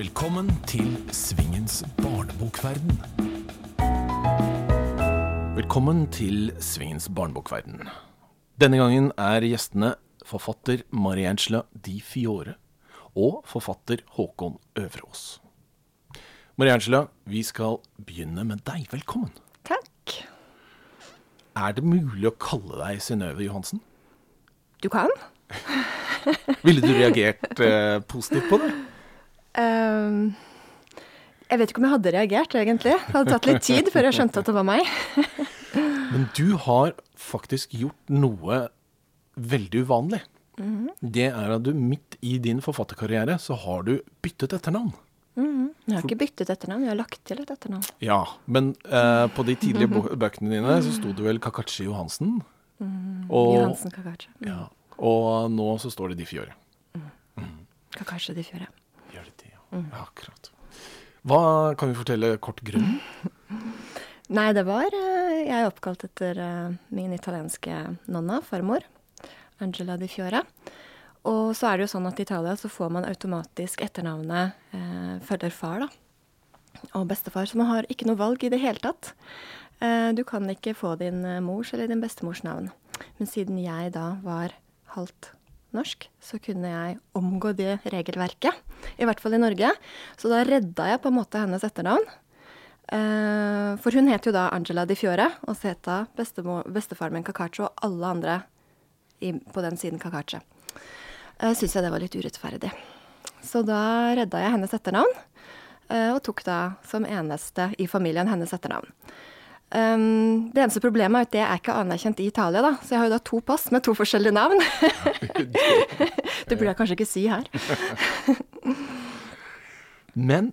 Velkommen til Svingens barnebokverden. Velkommen til Svingens barnebokverden. Denne gangen er gjestene forfatter Mariangela Di Fiore og forfatter Håkon Øverås. Mariangela, vi skal begynne med deg. Velkommen. Takk. Er det mulig å kalle deg Synnøve Johansen? Du kan? Ville du reagert eh, positivt på det? Ehm, jeg vet ikke om jeg hadde reagert, egentlig. Det hadde tatt litt tid før jeg skjønte at det var meg. Men du har faktisk gjort noe veldig uvanlig. Det er at du midt i din forfatterkarriere så har du byttet etternavn. Jeg har ikke byttet etternavn, jeg har lagt til et etternavn. Ja, men eh, på de tidlige bøkene dine så sto det vel Kakachi Johansen. Og, Johansen Kakashi. ja, og nå så står det Di Fiore. Kakashi de Fiore. Ja. ja. Akkurat. Hva kan vi fortelle kort grunnen? Nei, det var eh, Jeg er oppkalt etter eh, min italienske nonna, farmor. Angela di Fiora. Og så er det jo sånn at i Italia så får man automatisk etternavnet eh, følger far, da. Og bestefar. Så man har ikke noe valg i det hele tatt. Eh, du kan ikke få din eh, mors eller din bestemors navn. Men siden jeg da var halvt norsk, så kunne jeg omgå det regelverket. I hvert fall i Norge. Så da redda jeg på en måte hennes etternavn. Eh, for hun het jo da Angela di Fiore, og så het da bestefaren min Kakacho og alle andre på den siden Kakache. Uh, Syns jeg det var litt urettferdig. Så da redda jeg hennes etternavn, eh, og tok da som eneste i familien hennes etternavn. Um, det eneste problemet er at det er ikke anerkjent i Italia, da. Så jeg har jo da to pass med to forskjellige navn. det burde jeg kanskje ikke si her. Men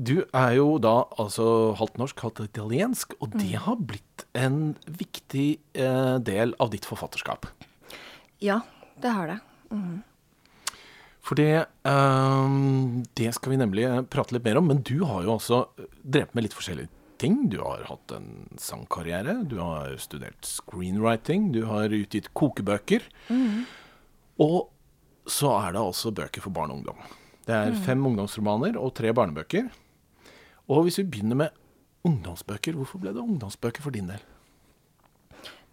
du er jo da altså halvt norsk, halvt italiensk, og det har blitt en viktig eh, del av ditt forfatterskap. Ja, det har det. For det, um, det skal vi nemlig eh, prate litt mer om, men du har jo også drevet med litt forskjellige ting. Du har hatt en sangkarriere, du har studert screenwriting, du har utgitt kokebøker. Og så er det altså bøker for barn og ungdom. Det er fem ungdomsromaner og tre barnebøker. Og hvis vi begynner med ungdomsbøker, hvorfor ble det ungdomsbøker for din del?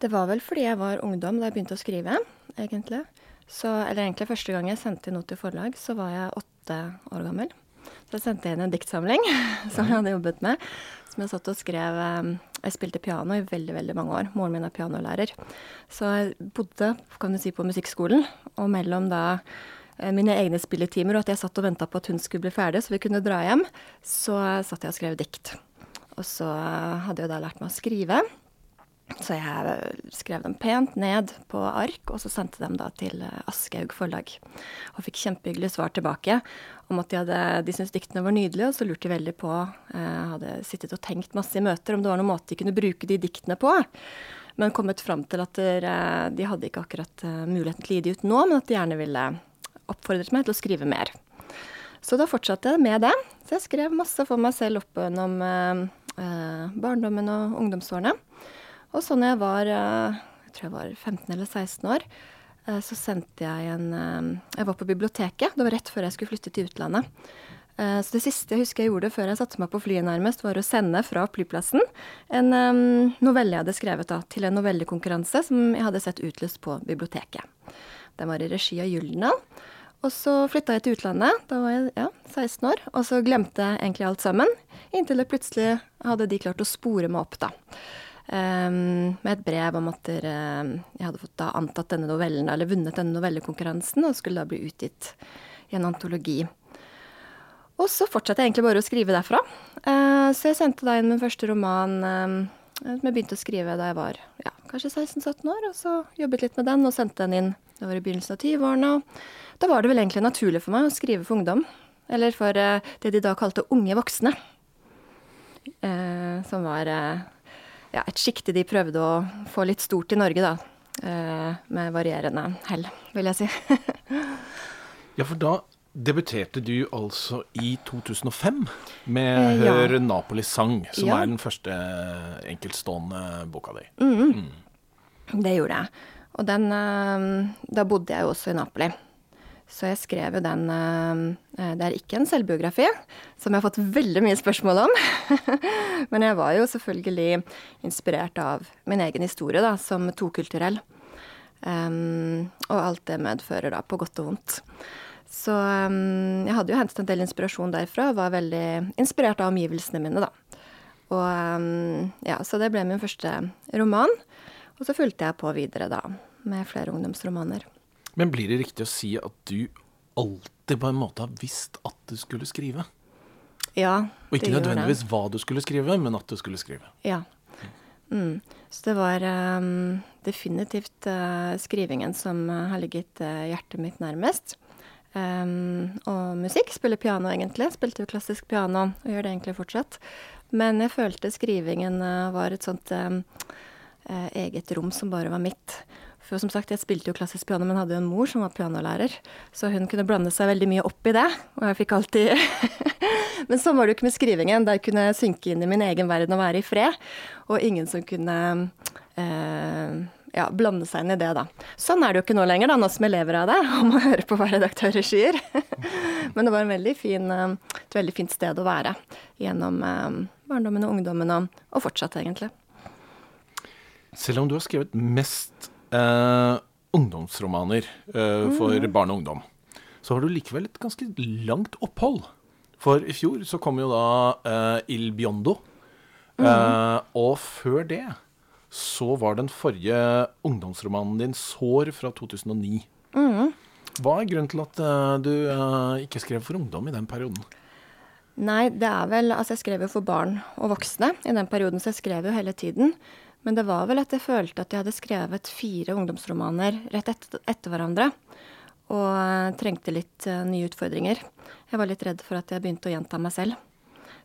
Det var vel fordi jeg var ungdom da jeg begynte å skrive, egentlig. Så, eller egentlig første gang jeg sendte inn noe til forlag, så var jeg åtte år gammel. Så jeg sendte inn en diktsamling som jeg hadde jobbet med. Som jeg satt og skrev eh, Jeg spilte piano i veldig veldig mange år. Moren min er pianolærer. Så jeg bodde kan du si, på musikkskolen, og mellom da eh, mine egne spilletimer og at jeg satt og venta på at hun skulle bli ferdig så vi kunne dra hjem, så satt jeg og skrev dikt. Og så eh, hadde jeg da lært meg å skrive. Så jeg skrev dem pent ned på ark, og så sendte dem da til eh, Aschehoug forlag. Og fikk kjempehyggelige svar tilbake om at de, hadde, de syntes diktene var nydelige, og så lurte de veldig på eh, Hadde sittet og tenkt masse i møter om det var noen måte de kunne bruke de diktene på. Men kommet fram til at der, de hadde ikke akkurat eh, muligheten til å gi de ut nå, men at de gjerne ville oppfordret meg til å skrive mer. Så da fortsatte jeg med det. Så jeg skrev masse for meg selv opp gjennom eh, eh, barndommen og ungdomsårene. Og så når jeg var eh, jeg tror jeg var 15 eller 16 år, eh, så sendte jeg en eh, Jeg var på biblioteket. Det var rett før jeg skulle flytte til utlandet. Så det siste jeg husker jeg gjorde før jeg satte meg på flyet, nærmest, var å sende fra flyplassen en novelle jeg hadde skrevet da, til en novellekonkurranse som jeg hadde sett utlyst på biblioteket. Den var i regi av Gyldendal. Og så flytta jeg til utlandet. Da var jeg ja, 16 år. Og så glemte jeg egentlig alt sammen. Inntil det plutselig hadde de klart å spore meg opp, da. Ehm, med et brev om at dere, jeg hadde fått da antatt denne novellen, eller vunnet denne novellekonkurransen, og skulle da bli utgitt i en antologi. Og så fortsatte jeg egentlig bare å skrive derfra. Eh, så jeg sendte da inn min første roman eh, som jeg begynte å skrive da jeg var ja, kanskje 16-17 år, og så jobbet litt med den og sendte den inn. Det var i begynnelsen av 20-årene, og da var det vel egentlig naturlig for meg å skrive for ungdom. Eller for eh, det de da kalte unge voksne. Eh, som var eh, ja, et sjikte de prøvde å få litt stort i Norge, da. Eh, med varierende hell, vil jeg si. Ja, for da debuterte du altså i 2005 med Eh, ja. 'Hør Napoli sang', som Ja. er den første enkeltstående boka di. Det gjorde jeg. Og den eh, Da bodde jeg jo også i Napoli. Så jeg skrev jo den Det er ikke en selvbiografi, som jeg har fått veldig mye spørsmål om. Men jeg var jo selvfølgelig inspirert av min egen historie, da, som tokulturell. Um, og alt det medfører, da, på godt og vondt. Så um, jeg hadde jo hentet en del inspirasjon derfra, og var veldig inspirert av omgivelsene mine, da. Og um, ja, så det ble min første roman. Og så fulgte jeg på videre, da, med flere ungdomsromaner. Men blir det riktig å si at du alltid på en måte har visst at du skulle skrive? Ja, Og ikke nødvendigvis hva du skulle skrive, men at du skulle skrive? Ja. Mm. Så det var um, definitivt uh, skrivingen som uh, har ligget uh, hjertet mitt nærmest. Um, og musikk. Spiller piano, egentlig. Spilte jo klassisk piano, og gjør det egentlig fortsatt. Men jeg følte skrivingen var et sånt um, eget rom som bare var mitt. For som sagt, jeg spilte jo klassisk piano, men hadde jo en mor som var pianolærer. Så hun kunne blande seg veldig mye opp i det, og jeg fikk alltid Men sånn var det jo ikke med skrivingen. Der kunne jeg synke inn i min egen verden og være i fred. Og ingen som kunne eh, ja, blande seg inn i det, da. Sånn er det jo ikke nå lenger, da, nå som jeg lever av det, og må høre på hva redaktører sier. Men det var veldig fin, eh, et veldig fint sted å være gjennom eh, barndommen og ungdommen, og, og fortsatt, egentlig. Selv om du har skrevet mest eh, ungdomsromaner eh, for mm. barn og ungdom, så har du likevel et ganske langt opphold. For i fjor så kom jo da eh, Il Biondo. Mm. Uh, og før det så var den forrige ungdomsromanen din 'Sår' fra 2009. Mm. Hva er grunnen til at uh, du ikke skrev for ungdom i den perioden? Nei, det er vel Altså, jeg skrev jo for barn og voksne i den perioden, så jeg skrev jo hele tiden. Men det var vel at jeg følte at jeg hadde skrevet fire ungdomsromaner rett etter, etter hverandre og trengte litt uh, nye utfordringer. Jeg var litt redd for at jeg begynte å gjenta meg selv,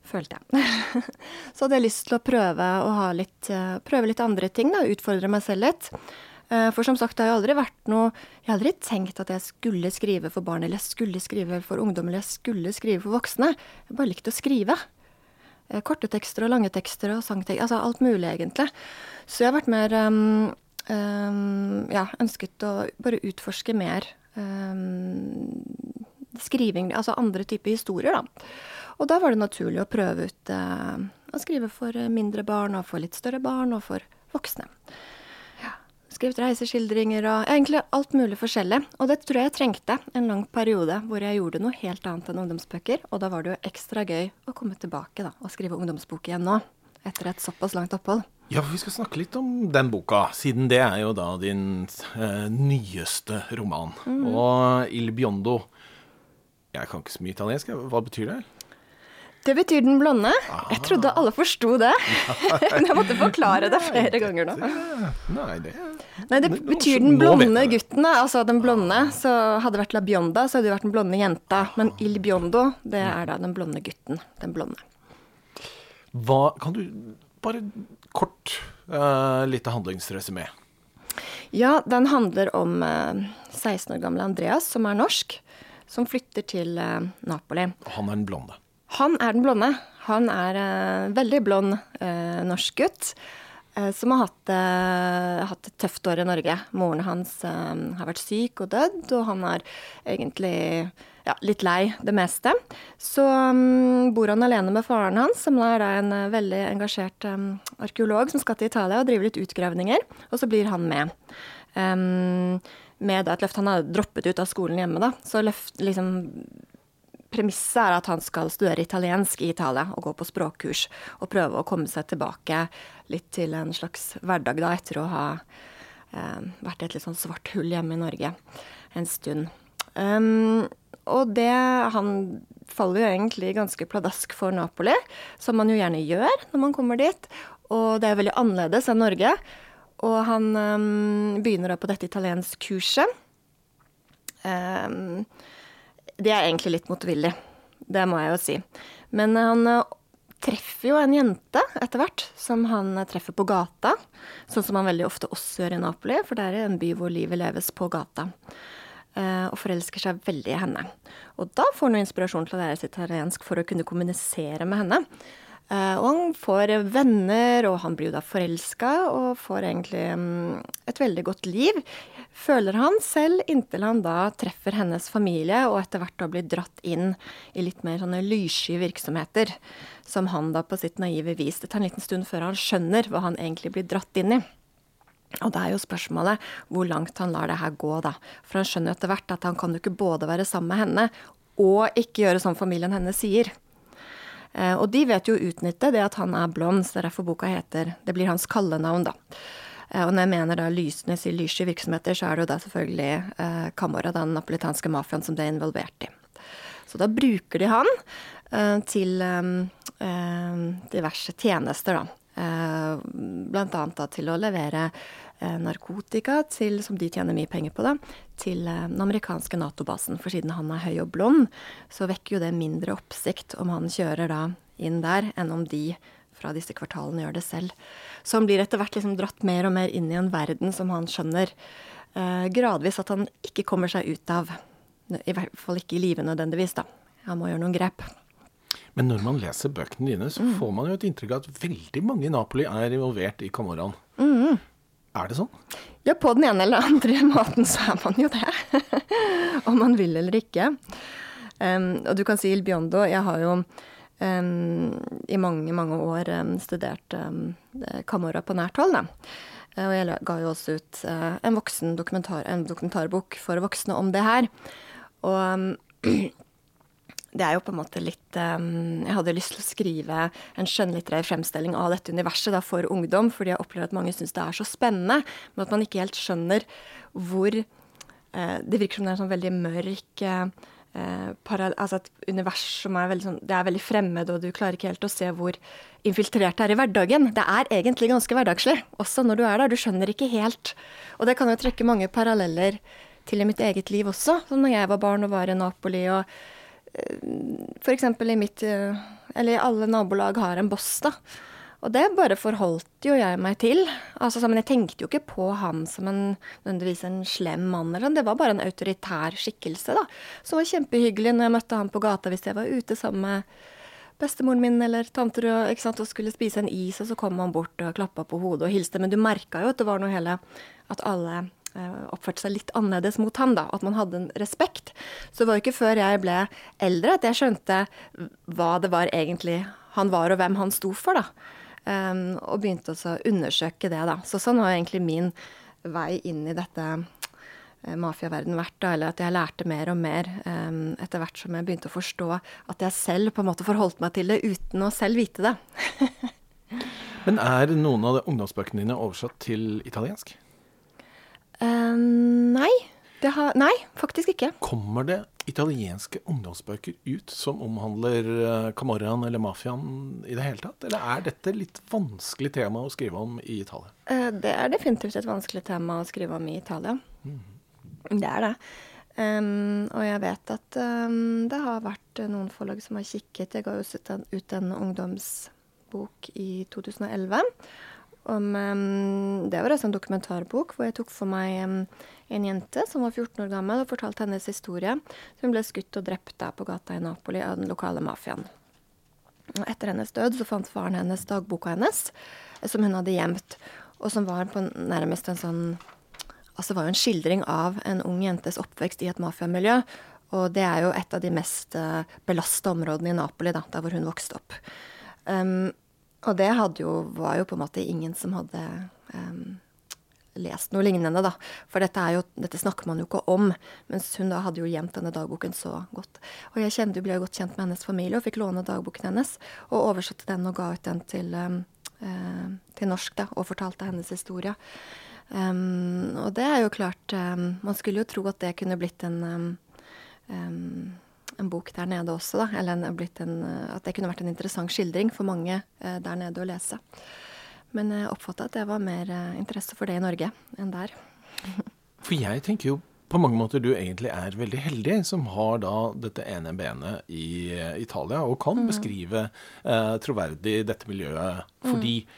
følte jeg. så hadde jeg lyst til å prøve å litt, uh, prøve litt andre ting, da, utfordre meg selv litt. Uh, for som sagt, det har jo aldri vært noe Jeg har aldri tenkt at jeg skulle skrive for barn, eller jeg skulle skrive for ungdom, eller jeg skulle skrive for voksne. Jeg bare likte å skrive. Korte tekster og lange tekster og sangtekster. Altså alt mulig, egentlig. Så jeg har vært mer um, um, Ja, ønsket å bare utforske mer um, skriving, altså andre typer historier, da. Og da var det naturlig å prøve ut uh, å skrive for mindre barn, og for litt større barn, og for voksne. Skrevet reiseskildringer og egentlig alt mulig forskjellig. Og det tror jeg jeg trengte en lang periode hvor jeg gjorde noe helt annet enn ungdomsbøker. Og da var det jo ekstra gøy å komme tilbake da, og skrive ungdomsbok igjen nå. Etter et såpass langt opphold. Ja, vi skal snakke litt om den boka, siden det er jo da din eh, nyeste roman. Mm. Og Il Biondo Jeg kan ikke så mye italiensk. Hva betyr det? Det betyr den blonde. Ah. Jeg trodde alle forsto det. Men jeg måtte forklare det flere ganger nå. nei, det Nei, det betyr den blonde gutten. Altså den blonde. Så hadde det vært la bionda, så hadde det vært den blonde jenta. Men il biondo, det er da den blonde gutten. Den blonde. Hva Kan du bare kort uh, lite handlingsresymé. Ja, den handler om uh, eh, 16 år gamle Andreas, som er norsk, som flytter til uh, Napoli. Han er den blonde? Han er den blonde. Han er uh, veldig blond norsk gutt. Som har hatt, hatt, et tøft år i Norge. Moren hans har vært syk og dødd, og han er egentlig ja, litt lei det meste. Så um, bor han alene med faren hans, som er da en veldig engasjert um, arkeolog som skal til Italia og driver litt utgravninger. Og så blir han med. Um, med et løft. Han har droppet ut av skolen hjemme, da. Så løft, liksom Premisset er at han skal studere italiensk i Italia og gå på språkkurs. Og prøve å komme seg tilbake litt til en slags hverdag, da, etter å ha eh, vært i et litt sånn svart hull hjemme i Norge en stund. Um, og det Han faller jo egentlig ganske pladask for Napoli, som man jo gjerne gjør når man kommer dit. Og det er veldig annerledes enn Norge. Og han um, begynner da på dette italienskkurset. Um, det er egentlig litt motvillig. Det må jeg jo si. Men han uh, treffer jo en jente etter hvert, som han uh, treffer på gata. Sånn som han veldig ofte også gjør i Napoli, for det er en by hvor livet leves på gata. Eh, og forelsker seg veldig i henne. Og da får han inspirasjon til å lære seg italiensk for å kunne kommunisere med henne. Og han får venner, og han blir jo da forelska og får egentlig um, et veldig godt liv, føler han selv, inntil han da treffer hennes familie og etter hvert da blir dratt inn i litt mer sånne lyssky virksomheter, som han da på sitt naive vis Det tar en liten stund før han skjønner hva han egentlig blir dratt inn i. Og da er jo spørsmålet hvor langt han lar det her gå, da. For han skjønner etter hvert at han kan jo ikke både være sammen med henne og ikke gjøre som familien hennes sier. Eh, og de vet jo å utnytte det at han er blond, så det er derfor boka heter Det blir hans kallenavn, da. Eh, og når jeg mener da lysende sier lyssky virksomheter, så er det jo da selvfølgelig eh, Camorra, den napolitanske mafiaen, som det er involvert i. Så da bruker de han eh, til eh, diverse tjenester, da. Blant annet til å levere narkotika til, som de tjener mye penger på, da, til den amerikanske Nato-basen. For siden han er høy og blond, så vekker jo det mindre oppsikt om han kjører da inn der, enn om de fra disse kvartalene gjør det selv. Så han blir etter hvert liksom dratt mer og mer inn i en verden som han skjønner eh, gradvis at han ikke kommer seg ut av. I hvert fall ikke i live nødvendigvis, da. Han må gjøre noen grep. Men når man leser bøkene dine, så mm. får man jo et inntrykk av at veldig mange i Napoli er involvert i Camorraen. Mm. Er det sånn? Ja, på den ene eller andre måten så er man jo det. Om man vil eller ikke. Um, og du kan si Il Biondo. Jeg har jo i mange, mange år studert Camorra på nært hold. Da. Og jeg ga jo også ut uh, en voksen dokumentar, en dokumentarbok for voksne om det her. Og det er jo på en måte litt Jeg hadde lyst til å skrive en skjønnlitterær fremstilling av dette universet da, for ungdom, fordi jeg opplever at mange syns det er så spennende, men at man ikke helt skjønner hvor uh, Det virker som det er en sånn veldig mørk uh, altså et univers som er veldig, sånn, det er veldig fremmed, og du klarer ikke helt å se hvor infiltrert det er i hverdagen. Det er egentlig ganske hverdagslig, også når du er der. Du skjønner ikke helt. Og det kan jo trekke mange paralleller til i mitt eget liv også. Som når jeg var barn og var i Napoli. og F.eks. i mitt eh, Eller alle nabolag har en boss, da. Og det bare forholdt jo jeg meg til. Altså, men jeg tenkte jo ikke på han som en, nødvendigvis en slem mann. eller. Det var bare en autoritær skikkelse, da. Som var kjempehyggelig når jeg møtte han på gata hvis jeg var ute sammen med bestemoren min eller tanter og, og skulle spise en is, og så kom han bort og klappa på hodet og hilste. Men du merka jo at det var noe hele At alle Eh, oppførte seg litt annerledes mot ham, da. At man hadde en respekt. Så det var jo ikke før jeg ble eldre at jeg skjønte hva det var egentlig han var, og hvem han sto for, da. Um, og begynte å undersøke det, da. Så sånn har egentlig min vei inn i dette mafiaverdenen mafiaverden vært, da. Eller at jeg lærte mer og mer um, etter hvert som jeg begynte å forstå at jeg selv på en måte forholdt meg til det uten å selv vite det. Men er noen av ungdomsbøkene dine oversatt til italiensk? Uh, nei. Har, nei, faktisk ikke. Kommer det italienske ungdomsbøker ut som omhandler uh, Camorraen eller mafiaen i det hele tatt? Eller er dette litt vanskelig tema å skrive om i Italia? Uh, det er definitivt et vanskelig tema å skrive om i Italia. Mm. Det er det. Um, og jeg vet at um, det har vært noen forlag som har kikket. Jeg ga jo ut en, ut en ungdomsbok i 2011 om um, Det var altså en dokumentarbok hvor jeg tok for meg en jente som var 14 år gammel, og fortalte hennes historie. Hun ble skutt og drept der på gata i Napoli av den lokale mafiaen. Etter hennes død så fant faren hennes dagboka hennes, eh, som hun hadde gjemt, og som var på nærmest en sånn Altså det var jo en skildring av en ung jentes oppvekst i et mafiamiljø. Og det er jo et av de mest uh, belasta områdene i Napoli, da, der hvor hun vokste opp. Um, og det jo, var jo på en måte ingen som hadde um, lest noe lignende, da. For dette, jo, dette, snakker man jo ikke om. Mens hun da hadde jo gjemt denne dagboken så godt. Og jeg kjente, ble jo godt kjent med hennes familie og fikk låne dagboken hennes. Og oversatte den og ga ut den til, um, uh, til norsk, da, og fortalte hennes historie. Um, og det er jo klart um, Man skulle jo tro at det kunne blitt en um, en bok der nede også, da. Eller en, en, at det kunne vært en interessant skildring for mange eh, der nede å lese. Men jeg oppfatta at det var mer eh, interesse for det i Norge enn der. for jeg tenker jo på mange måter du egentlig er veldig heldig som har da dette ene benet i uh, Italia, og kan mm. beskrive eh, troverdig dette miljøet. Fordi mm.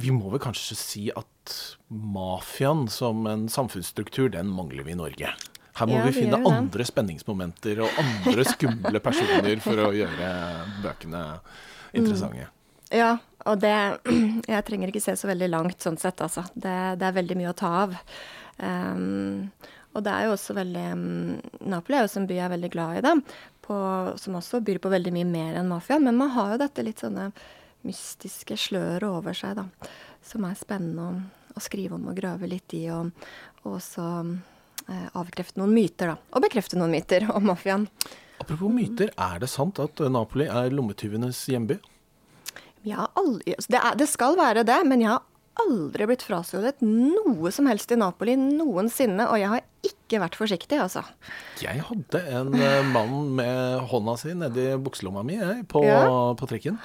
vi må vel kanskje si at mafiaen som en samfunnsstruktur, den mangler vi i Norge. Her må ja, vi finne andre spenningsmomenter og andre skumle personer for å gjøre bøkene interessante. Ja, og det Jeg trenger ikke se så veldig langt sånn sett, altså. Det, det er veldig mye å ta av. Um, og det er jo også veldig um, Napoli er jo en by jeg er veldig glad i, da. På, som også byr på veldig mye mer enn mafiaen. Men man har jo dette litt sånne mystiske sløret over seg, da. Som er spennende å, å skrive om og grave litt i. Og, og også eh, avkrefte noen myter, da. Og bekrefte noen myter om mafiaen. Apropos myter, er det sant at Napoli er lommetyvenes hjemby? Aldri, det, er, det skal være det, men jeg har aldri blitt frastjålet noe som helst i Napoli noensinne, og jeg har ikke vært forsiktig, altså. Jeg hadde en uh, mann med hånda si nedi bukselomma mi jeg, på, ja. på trikken.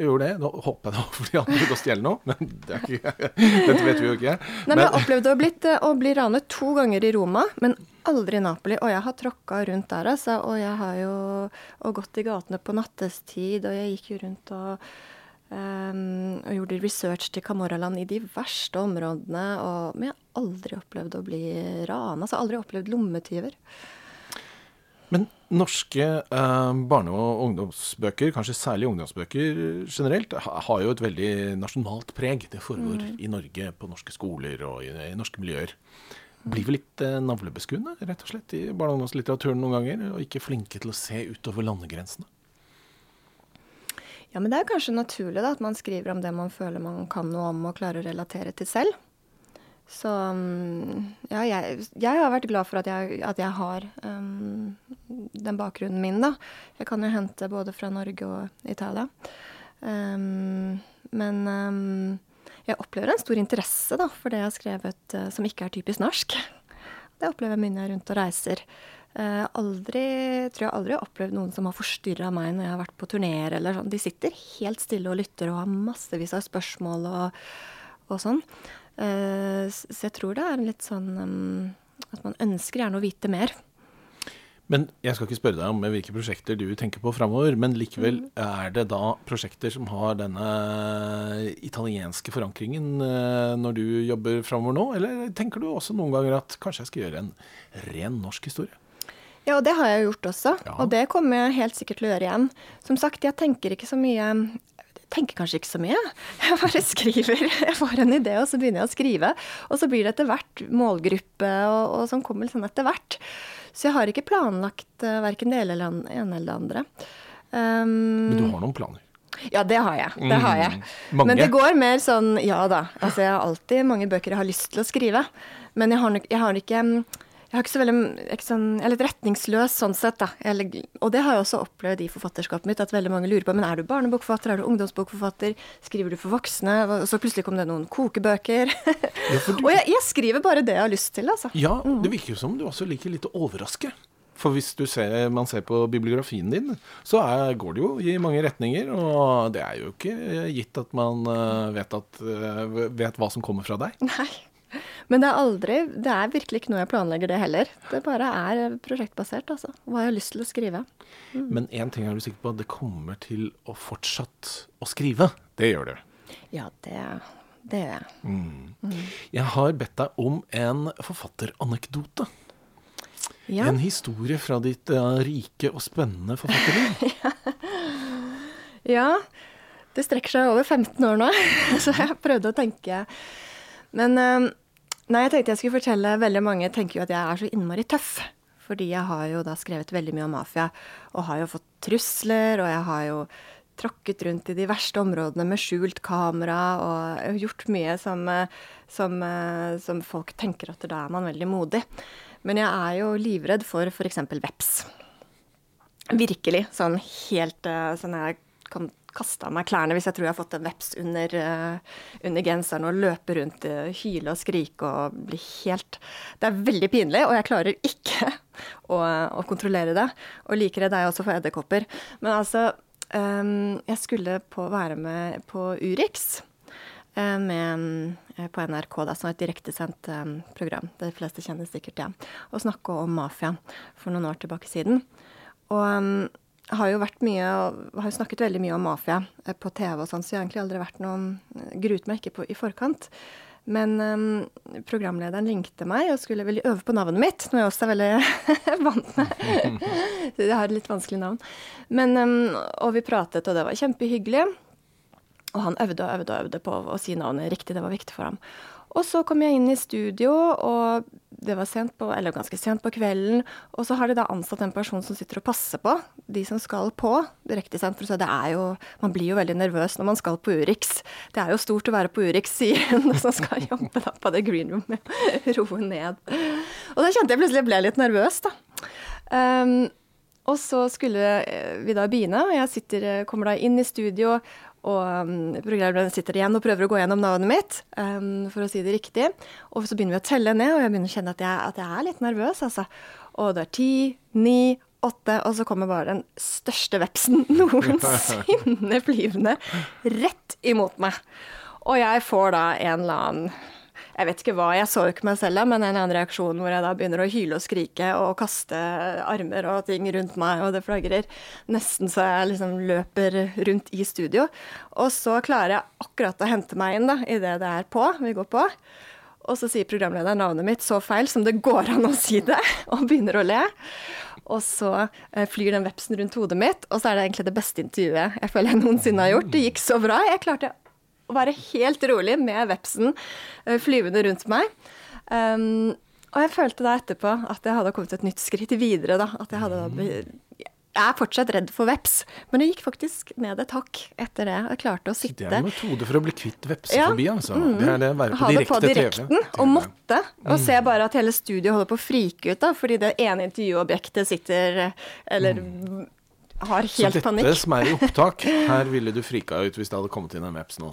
Jeg gjorde det. Nå håper jeg det var fordi han å stjele noe, men det ikke, dette vet vi jo ikke. Nei, men, Jeg opplevde å, blitt, å bli ranet to ganger i Roma, men aldri i Napoli. Og jeg har tråkka rundt der, altså. Og jeg har jo og gått i gatene på nattestid, og jeg gikk jo rundt og og gjorde research til Camorraland i de verste områdene. Og, men jeg har aldri opplevd å bli rana. Altså aldri opplevd lommetyver. Men norske eh, barne- og ungdomsbøker, kanskje særlig ungdomsbøker generelt, har jo et veldig nasjonalt preg. Det foregår mm. i Norge, på norske skoler og i, i norske miljøer. Blir vi litt eh, navlebeskuende, rett og slett, i barne- og ungdomslitteraturen noen ganger? Og ikke flinke til å se utover landegrensene? Ja, men det er kanskje naturlig da, at man skriver om det man føler man kan noe om og klarer å relatere til selv. Så mm, ja, jeg, jeg har vært glad for at jeg, at jeg har um, den bakgrunnen min, da. Jeg kan jo hente både fra Norge og Italia. Um, men um, jeg opplever en stor interesse da, for det jeg har skrevet uh, som ikke er typisk norsk. Det opplever jeg mye når jeg er rundt og reiser. Uh, aldri, tror jeg aldri har opplevd noen som har forstyrra meg når jeg har vært på turneer eller sånn. De sitter helt stille og lytter og har massevis av spørsmål og, og sånn. Uh, så jeg tror det er litt sånn um, at man ønsker gjerne å vite mer. Men jeg skal ikke spørre deg om hvilke prosjekter du tenker på framover. Men likevel, mm. er det da prosjekter som har denne italienske forankringen uh, når du jobber framover nå? Eller tenker du også noen ganger at kanskje jeg skal gjøre en ren norsk historie? Ja, og det har jeg gjort også. Ja. Og det kommer jeg helt sikkert til å gjøre igjen. Som sagt, jeg tenker ikke så mye tenker kanskje ikke så mye. Jeg bare skriver. Jeg får en idé, og så begynner jeg å skrive. Og så blir det etter hvert målgruppe, og, og sånn kommer sånn etter hvert. Så jeg har ikke planlagt uh, verken det ene eller det andre. Um, Men du har noen planer? Ja, det har jeg. Det har jeg. Mm, Men det går mer sånn ja da. Altså, jeg har alltid mange bøker jeg har lyst til å skrive. Men jeg har, jeg har ikke jeg har ikke så veldig ikke sånn, Jeg er litt retningsløs sånn sett, da. Jeg, og det har jeg også opplevd i forfatterskapet mitt, at veldig mange lurer på men er du barnebokforfatter, er du ungdomsbokforfatter, skriver du for voksne? Og så plutselig kom det noen kokebøker. Ja, du... og jeg, jeg, skriver bare det jeg har lyst til, altså. Ja, mm. det virker jo som du også liker litt å overraske. For hvis ser, man ser på bibliografien din, så er, går det jo i mange retninger. Og det er jo ikke gitt at man uh, vet, at, uh, vet hva som kommer fra deg. Nei. Men det er aldri Det er virkelig ikke noe jeg planlegger, det heller. Det bare er prosjektbasert, altså. Hva jeg har lyst til å skrive. Mm. Men én ting er du sikker på, det kommer til å fortsatt å skrive. Det gjør det. Ja, det, det gjør jeg. Mm. Mm. Jeg har bedt deg om en forfatteranekdote. Ja. En historie fra ditt uh, rike og spennende forfatterliv. ja. Det strekker seg over 15 år nå, så jeg prøvde å tenke Men uh, Nei, jeg tenkte jeg skulle fortelle Veldig mange tenker jo at jeg er så innmari tøff. Fordi jeg har jo da skrevet veldig mye om mafia, og har jo fått trusler, og jeg har jo tråkket rundt i de verste områdene med skjult kamera, og gjort mye som, som, som folk tenker at da er man veldig modig. Men jeg er jo livredd for f.eks. veps. Virkelig. Sånn helt sånn jeg kan kaste av meg klærne hvis jeg tror jeg har fått en veps under, uh, under genseren og løpe rundt, uh, hyle og skrike og bli helt Det er veldig pinlig, og jeg klarer ikke å, å kontrollere det. Og like redd er jeg også for edderkopper. Men altså, um, jeg skulle på, være med på Urix. Uh, med, på NRK, da, som er et direktesendt um, program. De fleste kjenner sikkert det. Ja. Og snakke om mafia for noen år tilbake siden. Og um, har jo vært mye, har jo snakket veldig mye om mafia eh, på TV og sånn, så jeg har egentlig aldri vært noen eh, Gruet meg ikke på, i forkant. Men um, programlederen ringte meg og skulle veldig øve på navnet mitt, noe jeg også er veldig vant med. jeg har et litt vanskelig navn. Men, um, og vi pratet, og det var kjempehyggelig. Og han øvde og øvde og øvde på å si navnet riktig, det var viktig for ham. Og så kom jeg inn i studio, og det var sent på, eller ganske sent på kvelden. Og så har de da ansatt en person som sitter og passer på de som skal på direktesendt. For det er jo Man blir jo veldig nervøs når man skal på Urix. Det er jo stort å være på Urix, sier hun som skal jobbe da på det green room. Roe ned. Og da kjente jeg plutselig jeg ble litt nervøs, da. Um, og så skulle vi da begynne, og jeg sitter, kommer da inn i studio. Og um, programlederen sitter igjen og prøver å gå gjennom navnet mitt, um, for å si det riktig. Og så begynner vi å telle ned, og jeg begynner å kjenne at jeg, at jeg er litt nervøs, altså. Og det er ti, ni, åtte, og så kommer bare den største vepsen noensinne flyvende rett imot meg. Og jeg får da en eller annen jeg vet ikke hva, jeg så ikke meg selv, men en annen reaksjon hvor jeg da begynner å hyle og skrike og kaste armer og ting rundt meg, og det flagrer. Nesten så jeg liksom løper rundt i studio. Og så klarer jeg akkurat å hente meg inn da, idet det er på, vi går på. Og så sier programlederen navnet mitt så feil som det går an å si det, og begynner å le. Og så eh, flyr den vepsen rundt hodet mitt, og så er det egentlig det beste intervjuet jeg føler jeg noensinne har gjort. Det gikk så bra. Jeg klarte å være helt rolig med vepsen uh, flyvende rundt meg. Um, og jeg følte da etterpå at jeg hadde kommet et nytt skritt videre. da, at jeg hadde da jeg er fortsatt redd for veps, men det gikk faktisk ned et hakk etter det. Jeg klarte å sitte Det er en metode for å bli kvitt vepsefobi, ja, altså. Mm, det er det å være på ha direkte det på direkten, TV. Og måtte. Og mm. se bare at hele studioet holder på å frike ut, da, fordi det ene intervjuobjektet sitter Eller mm. har helt panikk. Så dette som er i opptak, her ville du frika ut hvis det hadde kommet inn en veps nå?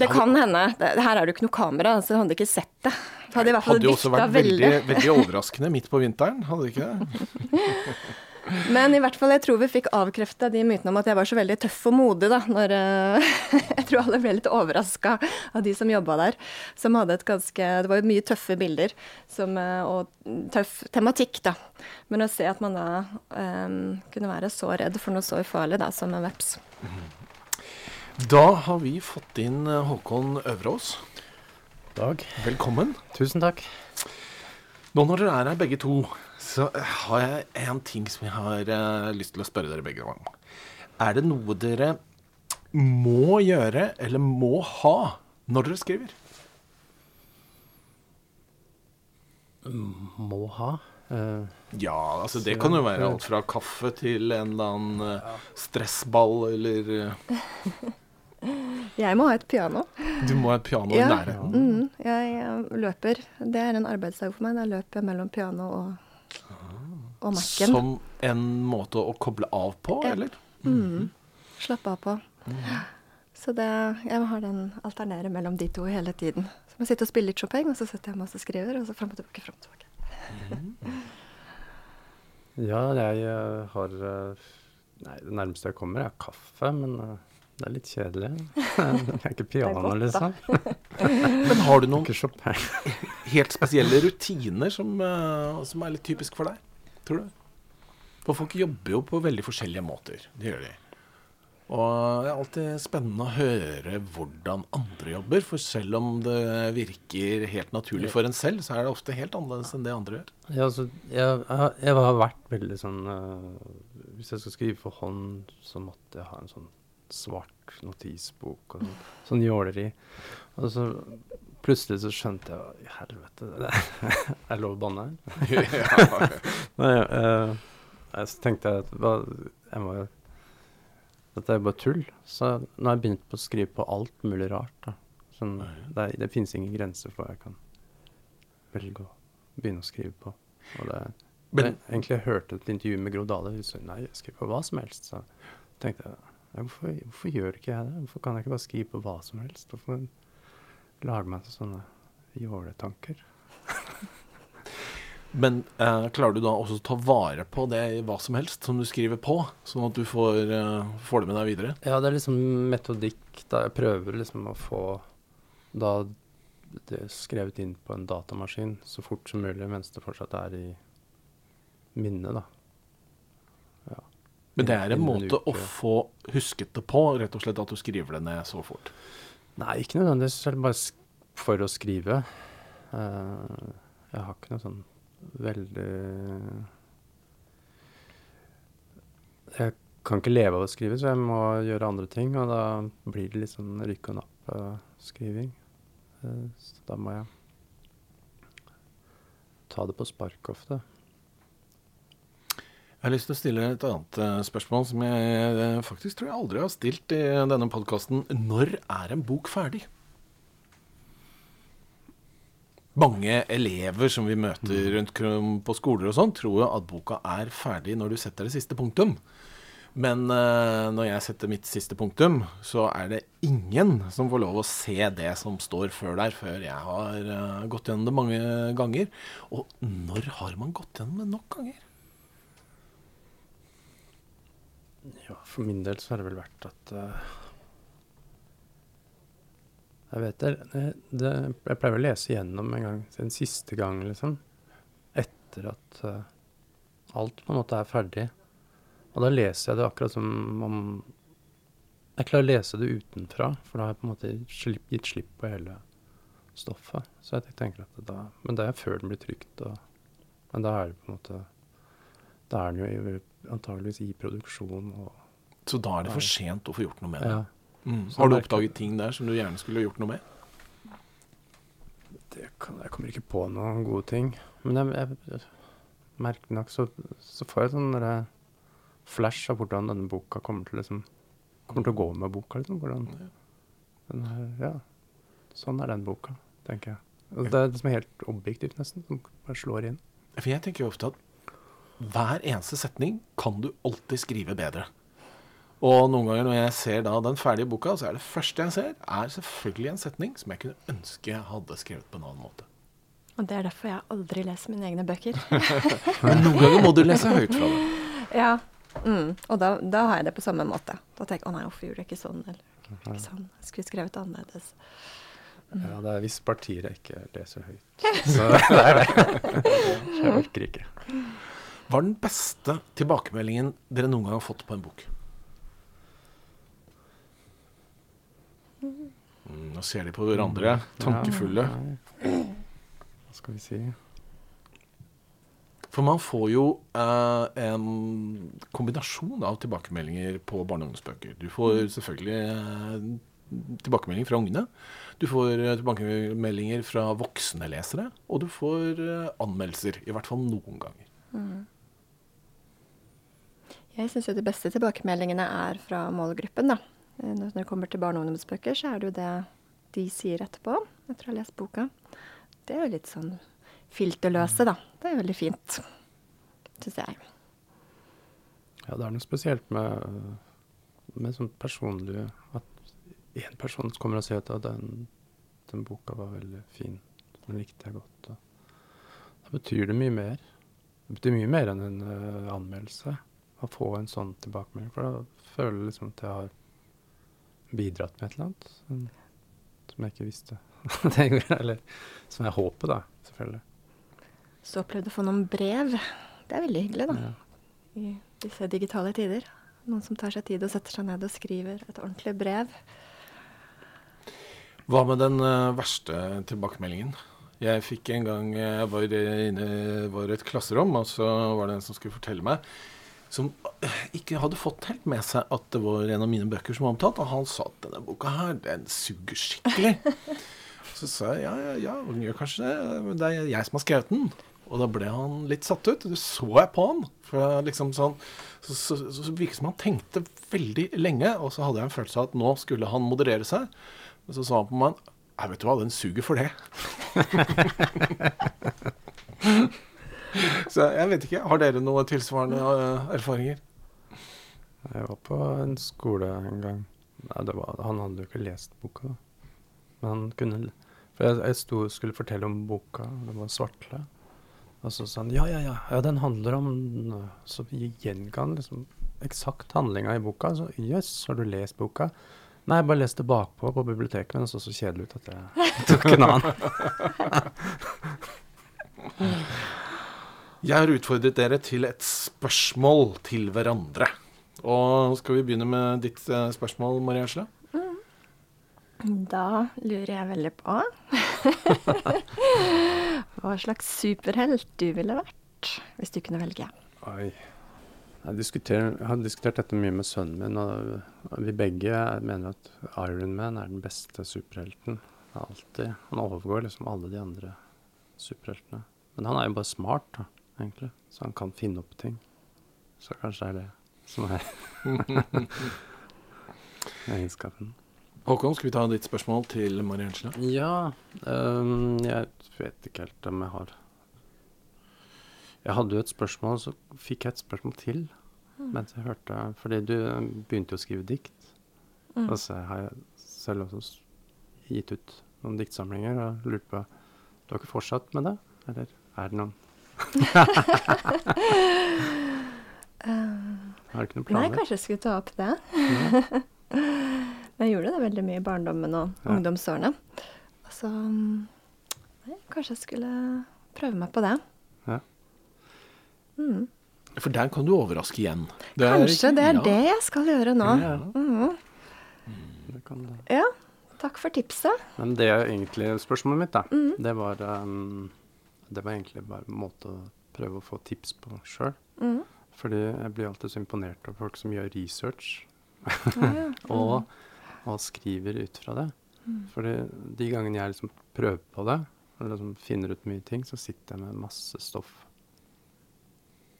Det kan hende. her er det jo ikke noe kamera, så hadde ikke sett det. Det hadde, det hadde jo også vært veldig, veldig, overraskende midt på vinteren, hadde det ikke det? Men i hvert fall, jeg tror vi fikk avkrefta de mytene om at jeg var så veldig tøff og modig, da. Når, uh, jeg tror alle ble litt overraska av de som jobba der. Som hadde et ganske Det var jo mye tøffe bilder som, uh, og tøff tematikk, da. Men å se at man da um, kunne være så redd for noe så ufarlig da, som en veps. Da har vi fått inn eh, Håkon Øverås. Dag. Velkommen. Tusen takk. Nå når dere er her begge to, så har jeg en ting som jeg har uh, lyst til å spørre dere begge om. Er det noe dere må gjøre, eller må ha, når dere skriver? Må ha? Uh, ja, altså det kan jo være alt fra kaffe til en eller annen uh, stressball eller uh. Jeg må ha et piano. Du må ha et piano ja. nærheten? Mm, jeg, jeg løper. Det er en arbeidsdag for meg. Da løper jeg mellom piano og, og Mac-en. Som en måte å koble av på, ja. eller? Mm. Slappe av på. Mm. Så det, jeg har den alternere mellom de to hele tiden. Så jeg sitter og spiller litt Chopin, og så setter jeg meg og skriver, og så fram og tilbake, fram og tilbake. Mm. ja, jeg uh, har uh, Nei, det nærmeste jeg kommer, er kaffe, men uh, det er litt kjedelig. Det er ikke piano, godt, liksom. Men har du noen helt spesielle rutiner som, uh, som, er litt typisk for deg, tror du? For folk jobber jo på veldig forskjellige måter. Det gjør de. Og det er alltid spennende å høre hvordan andre jobber. For selv om det virker helt naturlig for en selv, så er det ofte helt annerledes enn det andre gjør. Ja, altså, jeg, jeg, har vært veldig sånn uh, Hvis jeg skal skrive for hånd, så måtte jeg ha en sånn svart notisbok og sånn, sånn jåleri. Og så plutselig så skjønte jeg I helvete, det er lov å banne her? Nei, uh, så tenkte jeg at hva, jeg må, dette er bare tull. Så nå har jeg begynt på å skrive på alt mulig rart. da. Sånn, det, det finnes ingen grenser for hva jeg kan velge å begynne å skrive på. Og det, Men, jeg, egentlig jeg hørte et intervju med Gro Dale. Hun sa nei, jeg skriver på hva som helst. Så tenkte jeg Hvorfor, hvorfor, gjør ikke jeg det? Hvorfor kan jeg ikke bare skrive på hva som helst? Hvorfor lager meg sånne jåletanker? Men eh, klarer du da også å ta vare på det i hva som helst som du skriver på, sånn at du får, eh, får, det med deg videre? Ja, det er liksom metodikk. da Jeg prøver liksom å få da det skrevet inn på en datamaskin så fort som mulig, mens det fortsatt er i minnet, da. Men det er en måte å få husket det på, rett og slett at du skriver det ned så fort? Nei, ikke nødvendigvis. Bare for å skrive. Uh, jeg har ikke noe sånn veldig Jeg kan ikke leve av å skrive, så jeg må gjøre andre ting. Og da blir det litt sånn rykk og napp-skriving. Eh, så da må jeg ta det på spark ofte. Jeg har lyst til å stille et annet eh, spørsmål som jeg eh, faktisk tror jeg aldri har stilt i denne podkasten. Når er en bok ferdig? Mange elever som vi møter rundt på skoler og sånn, tror jo at boka er ferdig når du setter det siste punktum. Men eh, når jeg setter mitt siste punktum, så er det ingen som får lov å se det som står før der, før jeg har eh, gått gjennom det mange ganger. Og når har man gått gjennom det nok ganger? Ja, for min del så har det vel vært at uh, Jeg vet det, det, det Jeg pleier å lese gjennom en gang, en siste gang, liksom. Etter at uh, alt på en måte er ferdig. Og da leser jeg det akkurat som om Jeg klarer å lese det utenfra, for da har jeg på en måte slipp, gitt slipp på hele stoffet. Så jeg tenker at da Men det er før den blir trykt, og Men da er det på en måte Da er den jo antageligvis i produksjon og Så da er det for sent å få gjort noe med det. Ja. Mm. Har du oppdaget ting der som du gjerne skulle gjort noe med? Det kan, jeg kommer ikke på noen gode ting. Men jeg, jeg, merkelig nok så, så får jeg sånn derre flash av hvordan denne boka kommer til, liksom, kommer til å gå med boka. Liksom. Hvordan den her, ja, sånn er den boka, tenker jeg. Og det er liksom som helt objektivt, nesten, som bare slår inn. For jeg tenker jo ofte at hver eneste setning kan du alltid skrive bedre. Og noen ganger når jeg ser da den ferdige boka, så er det første jeg ser, er selvfølgelig en setning som jeg kunne ønske jeg hadde skrevet på en annen måte. Og det er derfor jeg aldri leser mine egne bøker. Men noen ganger må du lese høyt fra det. ja. Mm. Og da, da har jeg det på samme måte. Da tenker jeg å nei, hvorfor gjorde jeg ikke sånn? Eller ikke sånn. Jeg skulle skrevet annerledes. Ja, det er visse partier jeg ikke leser høyt. Så det er det. Så jeg orker ikke. Hva er den beste tilbakemeldingen dere noen gang har fått på en bok? Mm, nå ser de på hverandre, tankefulle. Ja. Hva skal vi si? For man får jo eh, en kombinasjon av tilbakemeldinger på barne- og ungdomsbøker. Du får selvfølgelig eh, tilbakemeldinger fra ungene. Du får eh, tilbakemeldinger fra voksne lesere. Og du får eh, anmeldelser, i hvert fall noen ganger. Jeg syns jo de beste tilbakemeldingene er fra målgruppen, da. Eh, Når det kommer til barne- og ungdomsbøker, så er det jo det de sier etterpå, etter å ha lest boka. Det er jo litt sånn filterløse, da. Det er veldig fint, syns jeg. Ja, det er noe spesielt med, med sånn personlig At én person kommer og sier at den, den boka var veldig fin. Den likte jeg godt. Da betyr det mye mer. Det betyr mye mer enn en uh, anmeldelse. Å få en sånn tilbakemelding. For da føler jeg liksom at jeg har bidratt med et eller annet som, som jeg ikke visste. at jeg gjorde, Eller som jeg håper, da. Selvfølgelig. Så opplevde å få noen brev. Det er veldig hyggelig, da. Ja. I disse digitale tider. Noen som tar seg tid og setter seg ned og skriver et ordentlig brev. Hva med den eh, verste tilbakemeldingen? Jeg fikk en gang Jeg var inne var i et klasserom, og så var det en som skulle fortelle meg som eh, ikke hadde fått helt med seg at det var en av mine bøker som var omtalt. Og han sa at denne boka her, den suger skikkelig. Så sa jeg ja, ja, ja, hun gjør kanskje det. Men det er jeg som har skrevet den. Og da ble han litt satt ut. Det så jeg på han. For liksom sånn, så, så, så, så virket det som han tenkte veldig lenge. Og så hadde jeg en følelse av at nå skulle han moderere seg. Men så sa han på meg Nei, vet du hva, den suger for det. så jeg vet ikke. Har dere noe tilsvarende uh, erfaringer? Jeg var på en skole en gang. Nei, det var, han hadde jo ikke lest boka, da. Men han kunne For jeg, jeg sto, skulle fortelle om boka, det var 'Svartle'. Og så sa han ja, ja, ja, ja den handler om Så gjenga han liksom eksakt handlinga i boka. Så jøss, yes, har du lest boka? Nei, jeg bare leste bakpå på biblioteket, men det så så kjedelig ut at jeg tok en annen. Jeg har utfordret dere til et spørsmål til hverandre. Og skal vi begynne med ditt eh, spørsmål, Maria Esle? Da lurer jeg veldig på hva slags superhelt du ville vært hvis du kunne velge. Oi. Jeg, jeg har diskutert dette mye med sønnen min, og vi begge mener at Iron Man er den beste superhelten. Alltid. Han overgår liksom alle de andre superheltene. Men han er jo bare smart, da, egentlig. Så han kan finne opp ting. Så kanskje det er det som er egenskapen. Håkon, skal vi ta ditt spørsmål til Mari Ensla? Ja Um, Jeg vet ikke helt om jeg har Jeg hadde jo et spørsmål, så fikk jeg et spørsmål til mens jeg hørte Fordi du begynte jo å skrive dikt. Mm. Og så har jeg selv også gitt ut noen diktsamlinger og lurt på Du har ikke fortsatt med det? Eller er det noen Har du ikke noen Nei, kanskje jeg skulle ta opp det. Men Jeg gjorde det veldig mye i barndommen og Ja. ungdomsårene. Så mm, nei, kanskje jeg skulle prøve meg på det. Ja. Mm. For der kan du overraske igjen. Det Kanskje er, det er ja. det jeg skal gjøre nå. Ja, Mm. det kan det. Ja, takk for tipset. Men det er egentlig spørsmålet mitt, da. Mhm. Det var um, Det var egentlig bare en måte å prøve å få tips på sjøl. Mm. Fordi jeg blir alltid så imponert av folk som gjør research Ja, ja. og, og skriver ut fra det. Mm. Fordi de gangene jeg liksom prøver på det, og liksom finner ut mye ting, så sitter jeg med masse stoff.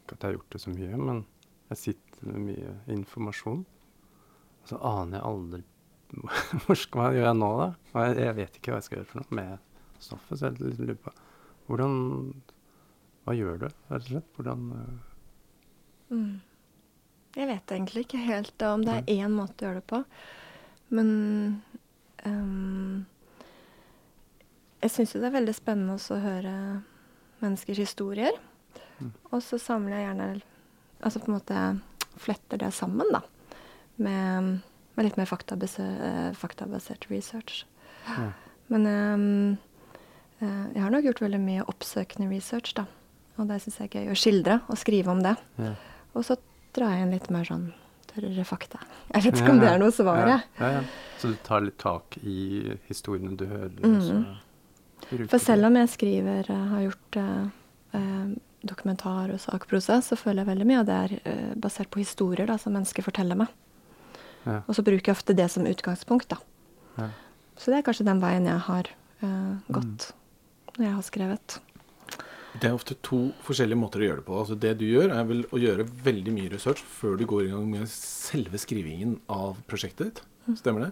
Ikke at jeg har gjort det så mye, men jeg sitter med mye informasjon. Og så aner jeg aldri Hva gjør jeg nå, da? Jeg, jeg vet ikke hva jeg skal gjøre for noe med stoffet. Så jeg liksom lurer på hvordan Hva gjør du, rett og slett? Hvordan uh... Mm. Jeg vet egentlig ikke helt om det er én måte å gjøre det på. Men um, jeg syns jo det er veldig spennende også å høre menneskers historier. Mm. Og så samler jeg gjerne Altså på en måte fletter det sammen, da. Med, med litt mer faktabase, eh, faktabasert research. ja. Men eh, jeg har nok gjort veldig mye oppsøkende research, da. Og det syns jeg er gøy å skildre og skrive om det. Ja. Og så drar jeg inn litt mer sånn tørrere fakta. Jeg vet ikke om det er noe svar, jeg. Ja, ja, ja. Så du tar litt tak i historiene du hører? Bruker For selv om jeg skriver, eh, har gjort eh, eh, dokumentar og sakprosa, så føler jeg veldig mye av det er uh, basert på historier da, som mennesker forteller meg. Ja. Og så bruker jeg ofte det som utgangspunkt, da. Ja. Så det er kanskje den veien jeg har uh, gått når jeg har skrevet. Det er ofte to forskjellige måter å gjøre det på. Altså Det du gjør, er vel å gjøre veldig mye research før du går i gang med selve skrivingen av prosjektet ditt. Stemmer det?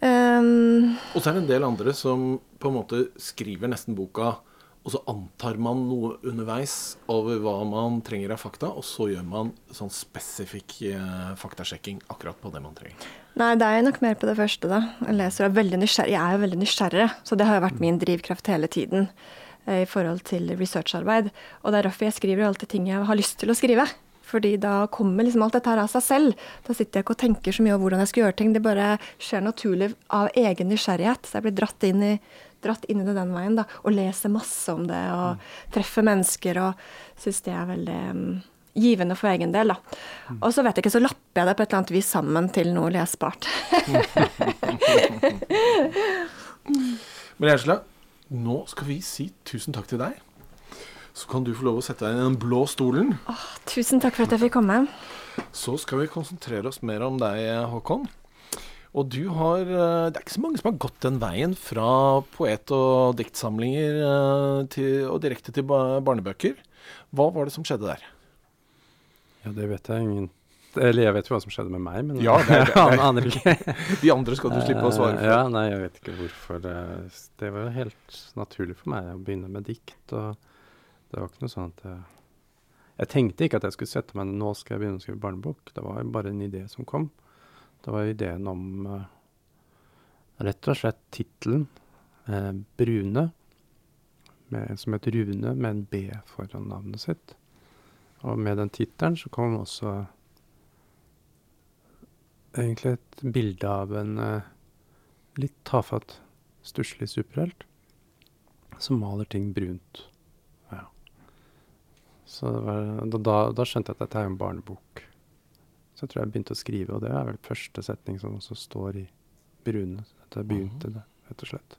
Um, Og så er det en del andre som på en måte skriver nesten boka, og så antar man noe underveis over hva man trenger av fakta, og så gjør man sånn spesifikk eh, faktasjekking akkurat på det man trenger. Nei, det er nok mer på det første, da. Jeg leser er veldig. Jeg er jo veldig nysgjerrig, så det har jo vært min drivkraft hele tiden eh, i forhold til researcharbeid. Og det er derfor jeg skriver jo alltid ting jeg har lyst til å skrive. Fordi da kommer liksom alt dette her av seg selv. Da sitter jeg ikke og tenker så mye over hvordan jeg skal gjøre ting. Det bare skjer naturlig av egen nysgjerrighet. Så jeg blir dratt inn i, dratt inn i det den veien, da. Og leser masse om det, og treffer mennesker, og syns det er veldig mm, givende for egen del, da. Og så vet jeg ikke, så lapper jeg det på et eller annet vis sammen til noe lesbart. Men Angela, nå skal vi si tusen takk til deg. Så kan du få lov å sette deg i den blå stolen. Tusen takk for at jeg fikk komme. Så skal vi konsentrere oss mer om deg, Håkon. Og du har eh, Det er ikke så mange som har gått den veien fra poet- og diktsamlinger eh, til, og direkte til barnebøker. Hva var det som skjedde der? Ja, det vet jeg ingen Eller jeg vet jo hva som skjedde med meg, men Ja, det er- det jeg aner ikke. De andre skal du slippe å svare Eh, for. Ja, nei, jeg vet ikke hvorfor. Det, det var helt naturlig for meg å begynne med dikt. Og det var ikke noe sånn at jeg Jeg tenkte ikke at jeg skulle sette meg Nå skal jeg begynne å skrive barnebok. Det var bare en idé som kom. Det var ideen om uh, rett og slett tittelen uh, 'Brune', med, som het Rune med en B foran navnet sitt. Og med den tittelen så kom også egentlig et bilde av en uh, litt tafatt, stusslig superhelt som maler ting brunt. Så det var, da, da, skjønte jeg at dette er en barnebok. Så jeg tror jeg begynte å skrive, og det er vel første setning som også står i Brune. At jeg begynte det, rett og slett.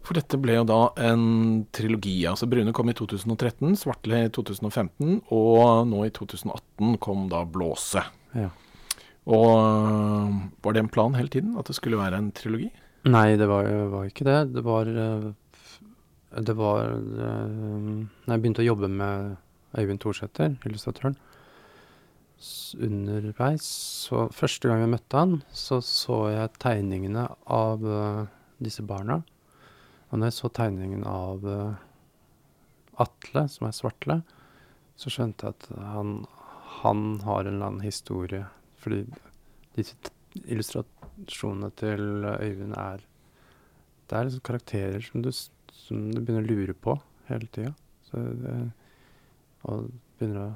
For dette ble jo da en trilogi. altså Brune kom i 2013, Svartle i 2015, og nå i 2018 kom da Blåse. Ja. Og øh, var det en plan hele tiden at det skulle være en trilogi? Nei, det var, var ikke det. Det var f- Det var uh, Når jeg begynte å jobbe med Øyvind Thorsæter, illustratøren, underveis Så første gang jeg møtte han, så så jeg tegningene av uh, disse barna. Og når jeg så tegningen av uh, Atle, som er Svartle, så skjønte jeg at han, han har en eller annen historie. Fordi disse illustrasjonene til Øyvind er Det er liksom karakterer som du, som du begynner å lure på hele tida. Og begynner å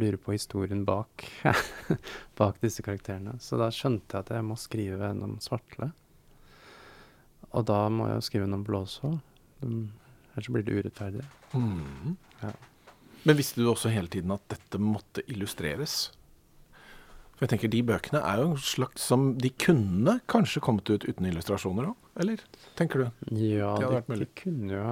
lure på historien bak, bak disse karakterene. Så da skjønte jeg at jeg må skrive en om Svartle. Og da må jeg jo skrive en om Blåse òg. Ellers blir det urettferdig. Mm. Ja. Men visste du også hele tiden at dette måtte illustreres? For jeg tenker De bøkene er jo en slags som De kunne kanskje kommet ut uten illustrasjoner òg, eller? Tenker du? Ja, Det hadde de, vært mulig. de kunne jo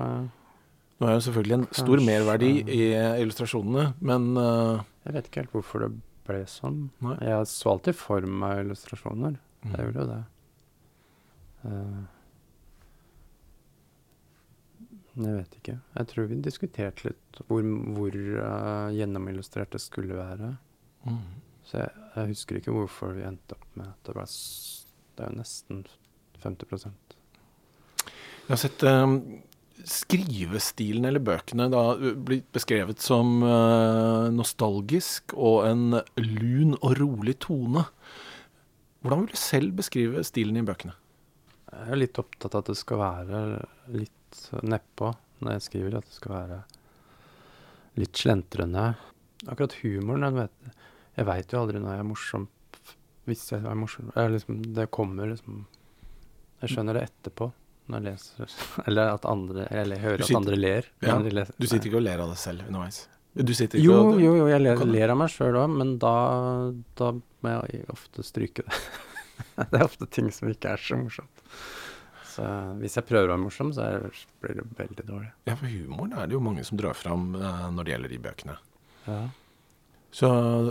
Nå er jo selvfølgelig en stor merverdi i illustrasjonene, men uh, Jeg vet ikke helt hvorfor det ble sånn. Nei. Jeg så alltid for meg illustrasjoner. Mm. Jeg gjorde jo det. Uh, jeg vet ikke. Jeg tror vi diskuterte litt hvor, hvor uh, gjennomillustrert det skulle være. mm. Så jeg, jeg husker ikke hvorfor vi endte opp med at det ble Det er jo nesten 50% Jeg har sett eh, skrivestilen eller bøkene da blitt beskrevet som uh, nostalgisk og en lun og rolig tone. Hvordan vil du selv beskrive stilen i bøkene? Jeg er litt opptatt av at det skal være litt nedpå når jeg skriver. At det skal være litt slentrende. Akkurat humoren jeg vet, Jeg veit jo aldri når jeg er morsom. Hvis jeg er morsom jeg liksom, Det kommer liksom Jeg skjønner det etterpå når jeg leser. Eller at andre Jeg hører sitter, at andre ler. Ja. Du sitter ikke og ler av deg selv underveis? Du sitter ikke Jo, og, jo, jo, jeg ler, ler av meg sjøl òg, men da, da må jeg ofte stryke det. det er ofte ting som ikke er så morsomt. Så hvis jeg prøver å være morsom, så er, blir det veldig dårlig. Ja, for humoren er det jo mange som drar fram eh, når det gjelder de bøkene. Ja. Så,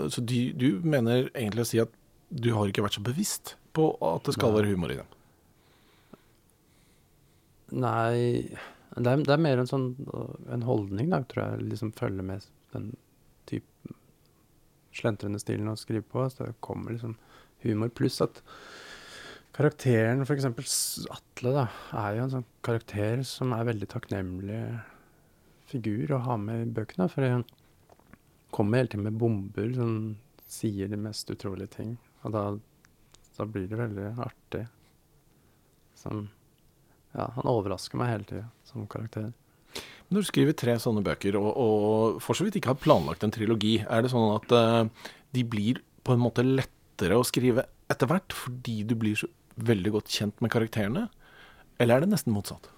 så du, du mener egentlig å si at du har ikke vært så bevisst på at det skal Nei. være humor i dem? Nei, det er, det er mer en sånn en holdning, da, tror jeg, liksom følger med den type slentrende stilen å skrive på. Så det kommer liksom humor. Pluss at karakteren, eksempel Atle, da, er jo en sånn karakter som er veldig takknemlig figur å ha med i bøkene. For kommer hele tiden med bomber som sier de mest utrolige ting. Og da, da blir det veldig artig. Som ja, han overrasker meg hele tida som karakter. Når du skriver tre sånne bøker, og, og for så vidt ikke har planlagt en trilogi, er det sånn at uh, de blir på en måte lettere å skrive etter hvert, fordi du blir så veldig godt kjent med karakterene? Eller er det nesten motsatt?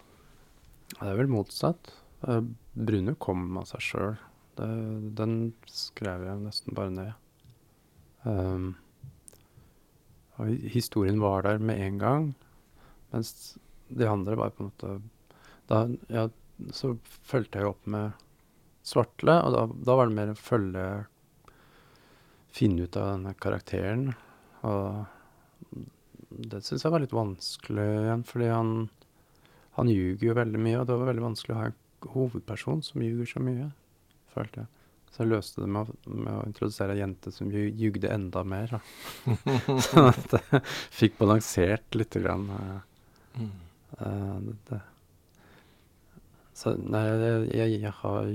Ja, Det er vel motsatt. Eh, Brune kom av seg sjøl. Den skrev jeg nesten bare ned. Um, historien var der med en gang, mens de andre var på en måte da, ja, Så fulgte jeg opp med Svartle, og da, da var det mer å følge Finne ut av denne karakteren. Og det syns jeg var litt vanskelig igjen, fordi han han ljuger jo veldig mye, og det var veldig vanskelig å ha en hovedperson som ljuger så mye, følte jeg. Så jeg løste det med å, med å introdusere ei jente som jugde enda mer. Sånn at jeg fikk balansert lite grann. uh, mm. det, det. Så nei, jeg, jeg, jeg har,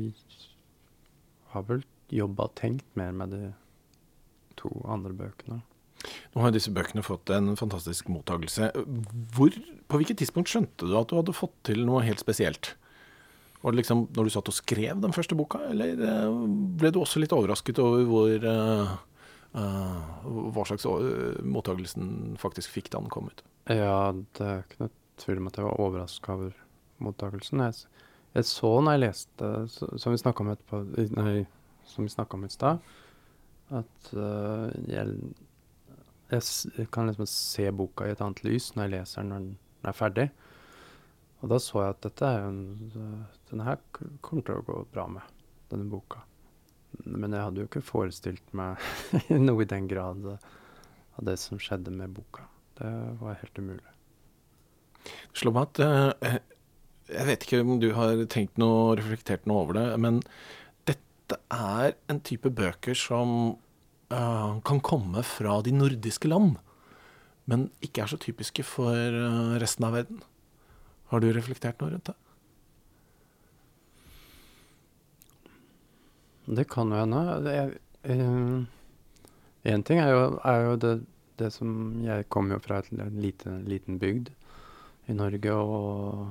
har vel jobba og tenkt mer med de to andre bøkene. Nå har disse bøkene fått en fantastisk mottagelse. Hvor, på hvilket tidspunkt skjønte du at du hadde fått til noe helt spesielt? Var det liksom når du satt og skrev den første boka, eller eh, ble du også litt overrasket over hvor uh, uh, hva slags mottagelsen faktisk fikk da den kom ut? Ja, det er ikke noe tvil om at jeg var overraska over mottakelsen. Jeg, jeg så når jeg leste, som vi snakka om etterpå Nei, som vi snakka om i stad, at uh, jeg, jeg kan liksom se boka i et annet lys når jeg leser den når den er ferdig. Og da så jeg at dette er en Denne her kommer til å gå bra med, denne boka. Men jeg hadde jo ikke forestilt meg noe i den grad av det som skjedde med boka. Det var helt umulig. Slå meg at eh, Jeg vet ikke om du har tenkt noe, reflektert noe over det, men dette er en type bøker som eh, kan komme fra de nordiske land, men ikke er så typiske for eh, resten av verden. Har du reflektert noe rundt det? Det kan jo hende. Én ting er jo, er jo det, det som Jeg kommer jo fra en lite, liten bygd i Norge, og,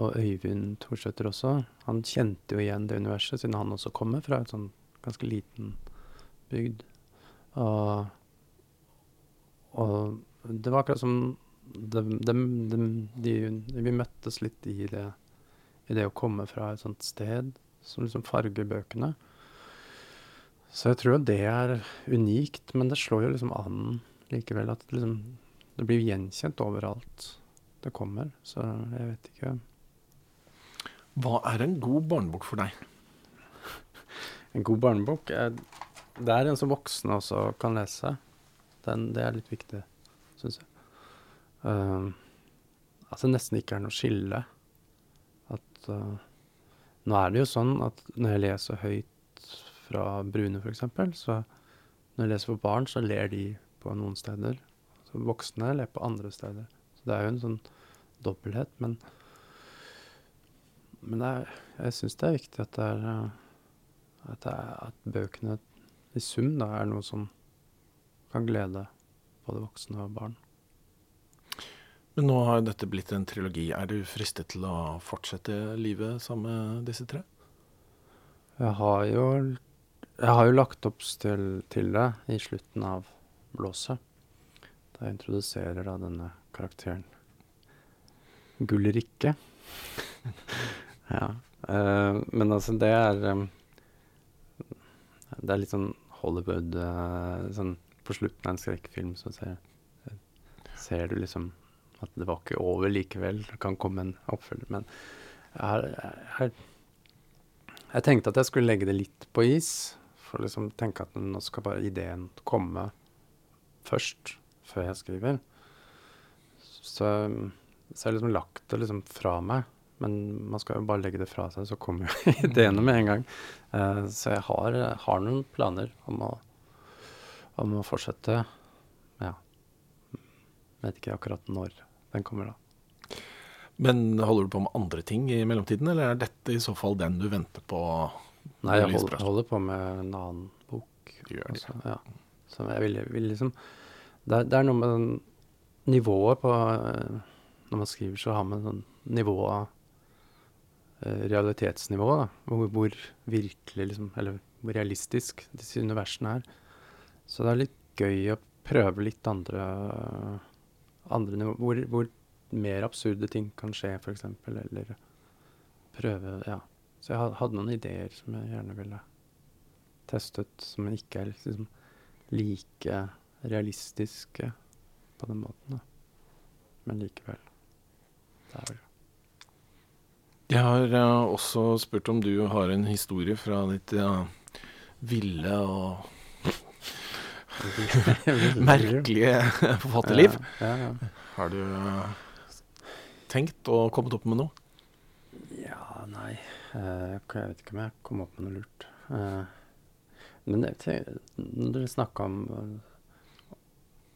og Øyvind Thorsæter også. Han kjente jo igjen det universet, siden han også kommer fra en sånn ganske liten bygd. Og, og det var akkurat som det, dem- de, Vi møttes litt i det, i det å komme fra et sånt sted som liksom farger bøkene. Så jeg tror jo det er unikt, men det slår jo liksom an likevel at det liksom Det blir gjenkjent overalt det kommer, så jeg vet ikke. Hva er en god barnebok for deg? En god barnebok er Det er en som voksne også kan lese. Den, det er litt viktig, syns jeg. Um, at det nesten ikke er noe skille. At uh, Nå er det jo sånn at når jeg leser høyt fra Brune, f.eks., så når jeg leser for barn, så ler de på noen steder. Så voksne ler på andre steder. Så det er jo en sånn dobbelthet. Men, men er, jeg syns det er viktig at det er uh, at, det er, at bøkene i sum da er noe som kan glede både voksne og barn. Men nå har jo dette blitt en trilogi. Er du fristet til å fortsette livet sammen med disse tre? Jeg har jo, jeg har jo lagt opp til, til det i slutten av Blåset. Da jeg introduserer da denne karakteren Gullrikke. ja. Uh, men altså, det er um, Det er litt sånn Hollywood uh, sånn På slutten av en skrekkfilm så ser, ser du liksom at det var ikke over likevel. Det kan komme en oppfølger. Men jeg jeg, jeg tenkte at jeg skulle legge det litt på is. For liksom tenke at nå skal bare ideen komme først, før jeg skriver. Så, så jeg har liksom lagt det liksom fra meg. Men man skal jo bare legge det fra seg, så kommer jo ideene med en gang. Uh, så jeg har, har noen planer om å, om å fortsette. Ja. Vet ikke akkurat når den kommer, da. Men holder du på med andre ting i mellomtiden, eller er dette i så fall den du venter på? Nei, jeg holder, jeg holder på med en annen bok. Du gjør det. Altså, ja. Så jeg vil, vil liksom det er, det er noe med den nivået på eh, Når man skriver, så har man sånn nivå av eh, realitetsnivå, da. Hvor, hvor virkelig liksom Eller hvor realistisk disse universene er. Så det er litt gøy å prøve litt andre andre nivå, hvor, hvor mer absurde ting kan skje, f.eks. Eller prøve Ja. Så jeg hadde noen ideer som jeg gjerne ville testet, som ikke er liksom like realistiske på den måten, da. Men likevel. Det er vel Jeg har eh, også spurt om du har en historie fra ditt ja, ville og merkelige forfatterliv. Ja, ja, ja. Har du eh, tenkt og kommet opp med noe? Ja, nei eh, Jeg vet ikke om jeg kom opp med noe lurt. Eh, men tenker, når dere snakka om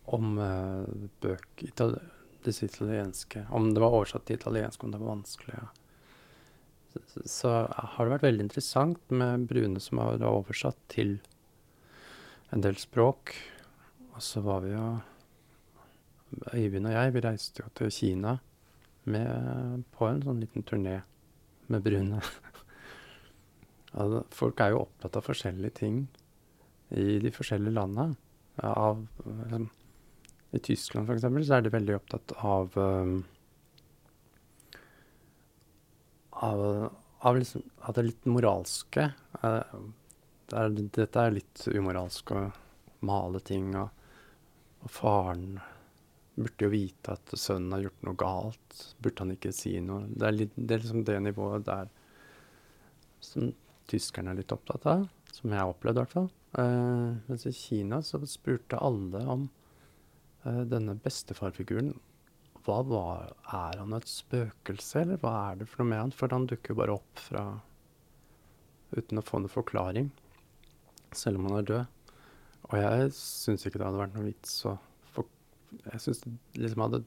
om bøker bøk itali disse italienske Om det var oversatt til italiensk, om det var vanskelig. Ja. Så, så, så har det vært veldig interessant med Brune som har oversatt til en del språk. Og så var vi jo Øyvind og jeg, vi reiste jo til Kina med, på en sånn liten turné med Brune. folk er jo opptatt av forskjellige ting i de forskjellige landene. Av, um, I Tyskland eksempel, så er de veldig opptatt av um, av, av, liksom, av det litt moralske. Eh, er, dette er litt umoralsk å male ting, og, og faren burde jo vite at sønnen har gjort noe galt. Burde han ikke si noe? Det er, litt, det er liksom det nivået der som tyskerne er litt opptatt av, som jeg har opplevd i hvert fall. Uh, mens i Kina så spurte alle om uh, denne bestefarfiguren. Hva var, Er han et spøkelse, eller hva er det for noe med han? For han dukker jo bare opp fra uten å få noen forklaring, selv om man er død. Og jeg syns ikke det hadde vært noe vits å Jeg syns det liksom hadde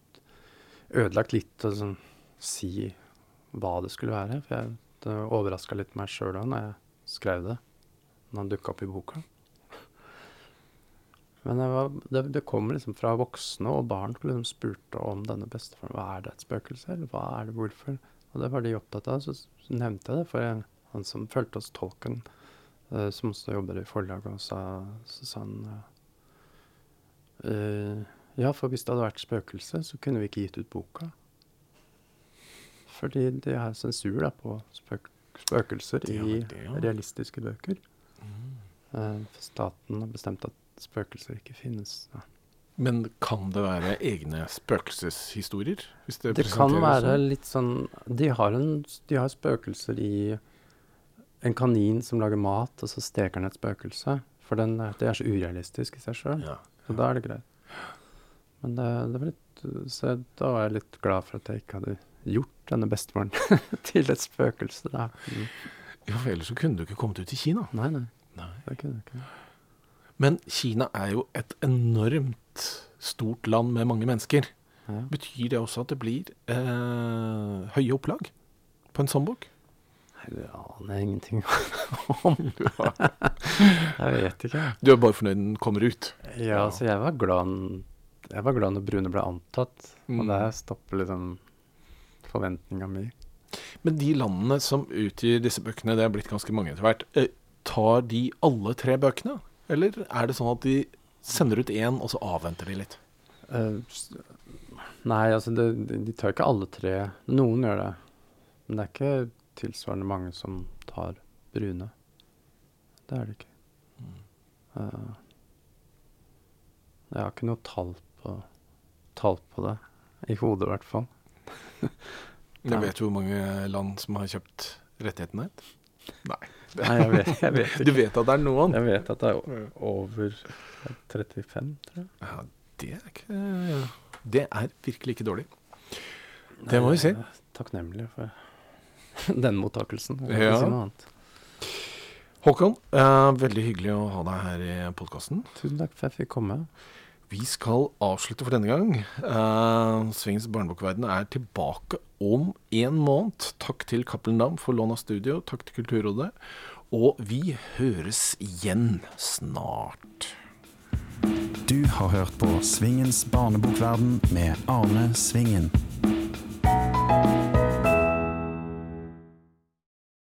ødelagt litt å sånn, si hva det skulle være. For jeg, det overraska litt meg sjøl òg når jeg skrev det, når han dukka opp i boka. Men var, det, det kom liksom fra voksne og barn som liksom spurte om denne bestefaren. Hva er det et spøkelse, eller hva er det, hvorfor? Og det var de opptatt av. Så, nevnte jeg det for jeg, han som fulgte oss tolken, som også jobber i forlaget, og sa, så sa han uh, Ja, for hvis det hadde vært spøkelse, så kunne vi ikke gitt ut boka. Fordi det er sensur da, på spøk spøkelser Det i det, ja. realistiske bøker. Uh, staten har bestemt at spøkelser ikke finnes. Da. Men kan det være egne spøkelseshistorier? Det, Det kan være sånn? litt sånn De har, en, de har spøkelser i en kanin som lager mat, og så steker den et spøkelse. For den, det er så urealistisk i seg sjøl. ja. Så da er det greit. Men det, det var litt Så da var jeg litt glad for at jeg ikke hadde gjort denne bestemoren til et spøkelse. Da. Mm. ja, for ellers så kunne du ikke kommet ut i Kina. Nei, nei, Nei. det kunne jeg ikke. Men Kina er jo et enormt stort land med mange mennesker. Ja. Betyr det også at det blir eh, høye opplag på en sånn bok? Det aner jeg ingenting om. jeg vet ikke. Du er bare fornøyd den kommer ut? Ja, så jeg var glad Jeg var glad når Brune ble antatt. Mm. Og det stopper liksom forventninga mi. Men de landene som utgir disse bøkene, det er blitt ganske mange etter hvert, eh, tar de alle tre bøkene? Eller er det sånn at de sender ut én, og så avventer de litt? Uh, nei, altså det, de, de tar ikke alle tre. Noen gjør det. Men det er ikke tilsvarende mange som tar Brune. Det er det ikke. Eh, jeg har ikke noe tall på, tall på det. I hodet, i hvert fall. Jeg vet du hvor mange land som har kjøpt rettighetene? Nei. Nei, jeg vet, jeg vet Du vet at det er noen? Jeg vet at det er over 35, tror jeg. Ja, det er ikke Det er virkelig ikke dårlig. Det må vi si. Takknemlig for den mottakelsen. Ja. si noe annet. Håkon, eh, veldig hyggelig å ha deg her i podkasten. Tusen takk for at jeg fikk komme. Vi skal avslutte for denne gang. Eh, Svingens barnebokverden er tilbake om en måned. Takk til Cappelen Dam for lån av studio. Takk til Kulturrådet. Og vi høres igjen snart. Du har hørt på Svingens barnebokverden med Arne Svingen.